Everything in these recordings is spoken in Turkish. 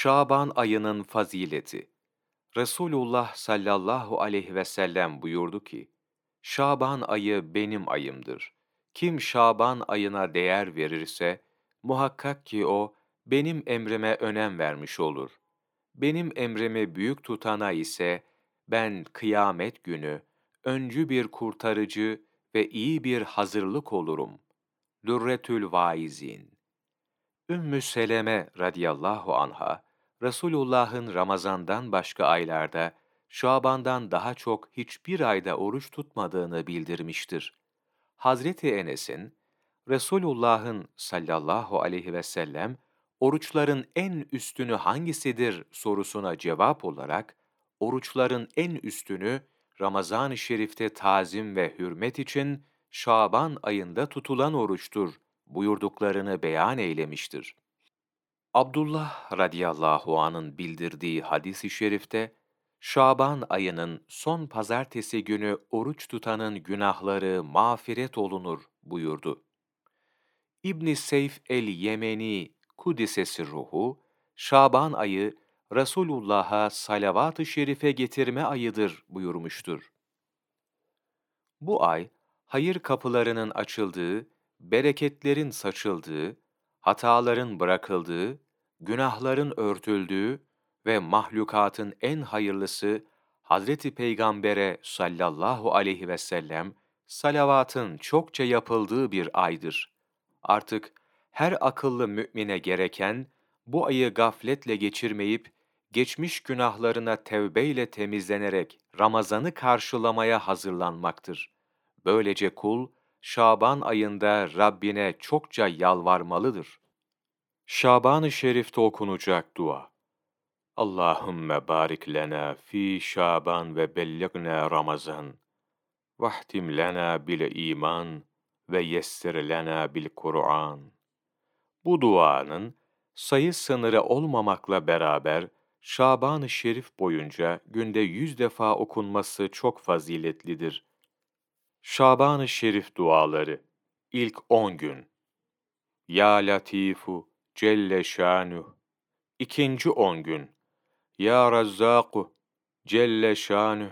Şaban ayının fazileti Resulullah sallallahu aleyhi ve sellem buyurdu ki, Şaban ayı benim ayımdır. Kim Şaban ayına değer verirse, muhakkak ki o, benim emrime önem vermiş olur. Benim emrimi büyük tutana ise, ben kıyamet günü, öncü bir kurtarıcı ve iyi bir hazırlık olurum. Dürretül Vaizin Ümmü Seleme radıyallahu anha, Resulullah'ın Ramazan'dan başka aylarda, Şaban'dan daha çok hiçbir ayda oruç tutmadığını bildirmiştir. Hazreti Enes'in, Resulullah'ın sallallahu aleyhi ve sellem, oruçların en üstünü hangisidir sorusuna cevap olarak, oruçların en üstünü Ramazan-ı Şerif'te tazim ve hürmet için Şaban ayında tutulan oruçtur buyurduklarını beyan eylemiştir. Abdullah radıyallahu anın bildirdiği hadis-i şerifte, Şaban ayının son pazartesi günü oruç tutanın günahları mağfiret olunur buyurdu. İbn Seyf el-Yemeni Kudisesi ruhu, Şaban ayı Resulullah'a salavat-ı şerife getirme ayıdır buyurmuştur. Bu ay, hayır kapılarının açıldığı, bereketlerin saçıldığı, hataların bırakıldığı, günahların örtüldüğü ve mahlukatın en hayırlısı Hazreti Peygamber'e sallallahu aleyhi ve sellem salavatın çokça yapıldığı bir aydır. Artık her akıllı mümine gereken bu ayı gafletle geçirmeyip geçmiş günahlarına tevbeyle temizlenerek Ramazan'ı karşılamaya hazırlanmaktır. Böylece kul Şaban ayında Rabbine çokça yalvarmalıdır. Şaban-ı Şerif'te okunacak dua. Allahümme barik lena fi Şaban ve belligna Ramazan. Vahtim lena bil iman ve yessir lena bil Kur'an. Bu duanın sayı sınırı olmamakla beraber Şaban-ı Şerif boyunca günde yüz defa okunması çok faziletlidir. Şaban-ı Şerif duaları ilk on gün Ya Latifu Celle Şanuh. İkinci on gün. Ya Razzaku Celle Şanuh.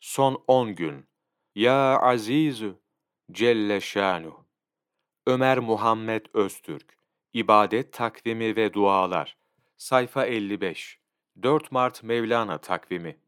Son on gün. Ya Azizu Celle Şanuh. Ömer Muhammed Öztürk. İbadet Takvimi ve Dualar. Sayfa 55 4 Mart Mevlana Takvimi